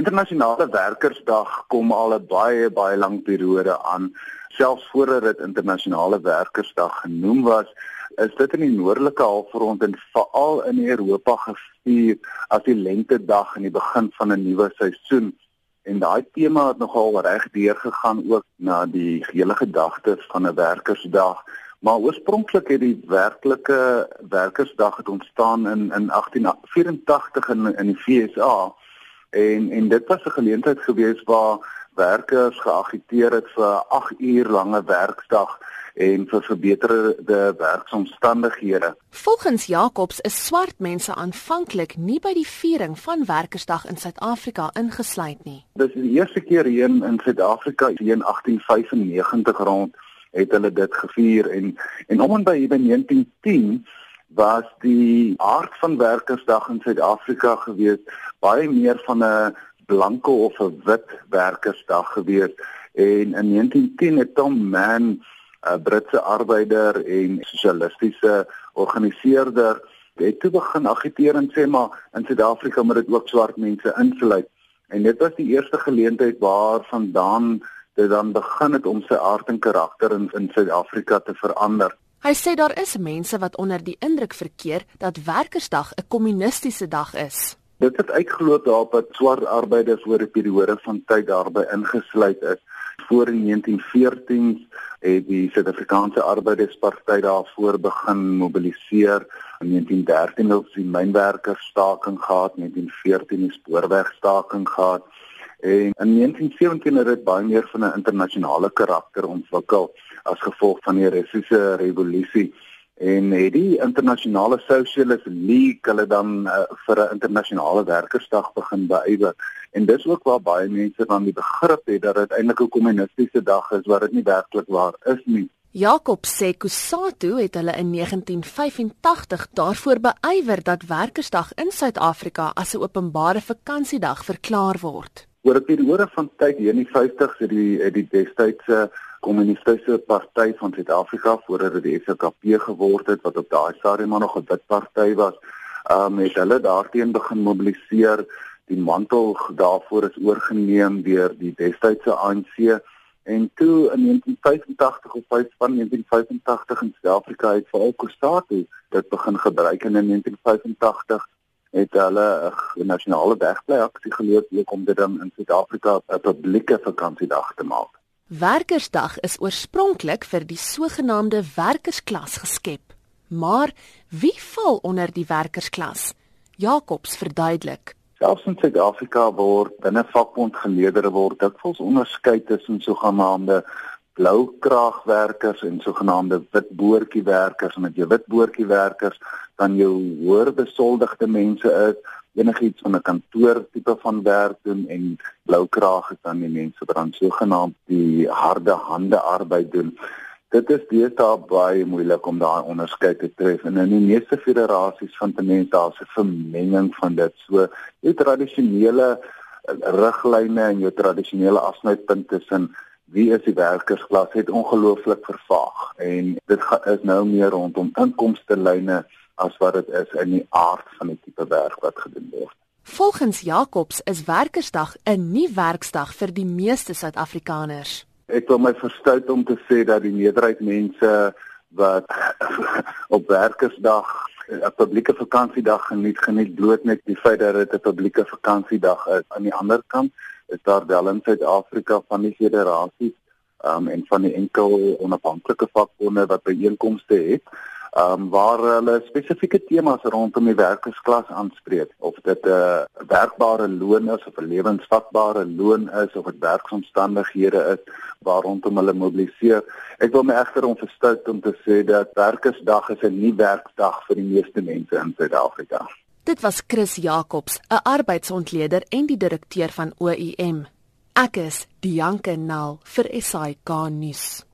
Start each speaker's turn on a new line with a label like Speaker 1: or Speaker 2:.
Speaker 1: Internasionale Werkersdag kom al 'n baie baie lang periode aan. Selfs voordat dit Internasionale Werkersdag genoem was, is dit in die noordelike halfrond en veral in Europa gevier as die lentedag aan die begin van 'n nuwe seisoen. En daai tema het nogal reg deurgegaan ook na die hele gedagte van 'n werkersdag. Maar oorspronklik het die werklike werkersdag het ontstaan in in 1884 in in die VSA en en dit was 'n geleentheid gewees waar werkers geagiteer het vir 8 uur lange werkdag en vir verbeterde werksomstandighede.
Speaker 2: Volgens Jacobs is swart mense aanvanklik nie by die viering van Werkersdag in Suid-Afrika ingesluit nie.
Speaker 1: Dis die eerste keer hier in Suid-Afrika in 1895 rond het hulle dit gevier en en om en by 1910 was die aard van Werkersdag in Suid-Afrika gewees baie meer van 'n blanke of 'n wit Werkersdag gewees en in 1910 het Tom Mann 'n Britse arbeider en sosialistiese organiseerder het toe begin agiteer en sê maar in Suid-Afrika moet dit ook swart mense insluit. En dit was die eerste geleentheid waar vandaan dit dan begin het om sy aard en karakter in in Suid-Afrika te verander.
Speaker 2: Hy sê daar is mense wat onder die indruk verkeer dat Werkersdag 'n kommunistiese dag is.
Speaker 1: Dit het uitgeloop daarop dat swart arbeiders oor 'n periode van tyd daarby ingesluit is. Voor in 1914 het die Suid-Afrikaanse Arbeidersparty daarvoor begin mobiliseer. In 1913 het die mynwerkers staking gehad, in 1914 die spoorwegstaking gehad. En in 1917 het dit baie meer van 'n internasionale karakter ontwikkel as gevolg van die Russiese revolusie en het die internasionale Socialist League hulle dan uh, vir 'n internasionale werkersdag begin beywer en dis ook waar baie mense dan die begrip het dat dit eintlik 'n kommunistiese dag is wat dit nie werklik waar is nie.
Speaker 2: Jakob sê Kusatu het hulle in 1985 daarvoor beywer dat Werkersdag in Suid-Afrika as 'n openbare vakansiedag verklaar word.
Speaker 1: Oor 'n periode van tyd hier in die 50s het die het die destydse kommunistiese party van Suid-Afrika voordat dit die SKP geword het wat op daai stadium maar nog 'n wit party was, um het hulle daarteen begin mobiliseer. Die mantel daarvoor is oorgeneem deur die destydse ANC en toe in 1985 of 1985 in Suid-Afrika het vir Alkostatu dit begin gebruik en in 1985 het hulle 'n nasionale wegblij aksie geloop om dit dan in Suid-Afrika 'n publieke vakansiedag te maak.
Speaker 2: Werkersdag is oorspronklik vir die sogenaamde werkersklas geskep. Maar wie val onder die werkersklas? Jacobs verduidelik.
Speaker 1: Selfs in Suid-Afrika word binne vakbondgeleedere word dikwels onderskei tussen sogenaamde blou kraagwerkers en sogenaamde wit boortjie werkers en met jou wit boortjie werkers dan jou hoër besoldigde mense is enigiets van 'n kantoor tipe van werk doen en blou kraag is dan die mense wat dan sogenaamd die harde hande arbeid doen. Dit is deesdae baie moeilik om daai onderskeid te tref. En in die meeste federasies van tenminste daar's 'n vermenging van dit. So die tradisionele riglyne en jou tradisionele afsnypunt tussen wie is die werkersklas het ongelooflik vervaag en dit is nou meer rondom inkomste lyne as wat dit is in die aard van die tipe werk wat gedoen word.
Speaker 2: Volgens Jacobs is Werkersdag 'n nie werksdag vir die meeste Suid-Afrikaners.
Speaker 1: Ek wil my verstout om te sê dat die meerderheid mense wat op Werkersdag 'n publieke vakansiedag geniet, geniet bloot net die feit dat dit 'n publieke vakansiedag is. Aan die ander kant is daar wel in Suid-Afrika van die federasies um, en van die enkel onafhanklike vakbonde wat byeenkomste het um, waar hulle spesifieke temas rondom die werkersklas aanspreek of dit 'n uh, werkbare loon is of 'n lewensvatbare loon is of dit werksomstandighede is waar rondom hulle mobiliseer. Ek wil my egter onverstout om te sê dat Werkersdag is 'n nie werkdag vir die meeste mense in Suid-Afrika.
Speaker 2: Dit was Chris Jacobs, 'n arbeidsontleder en die direkteur van OUM. Ek is Dianke Nel vir SAK nuus.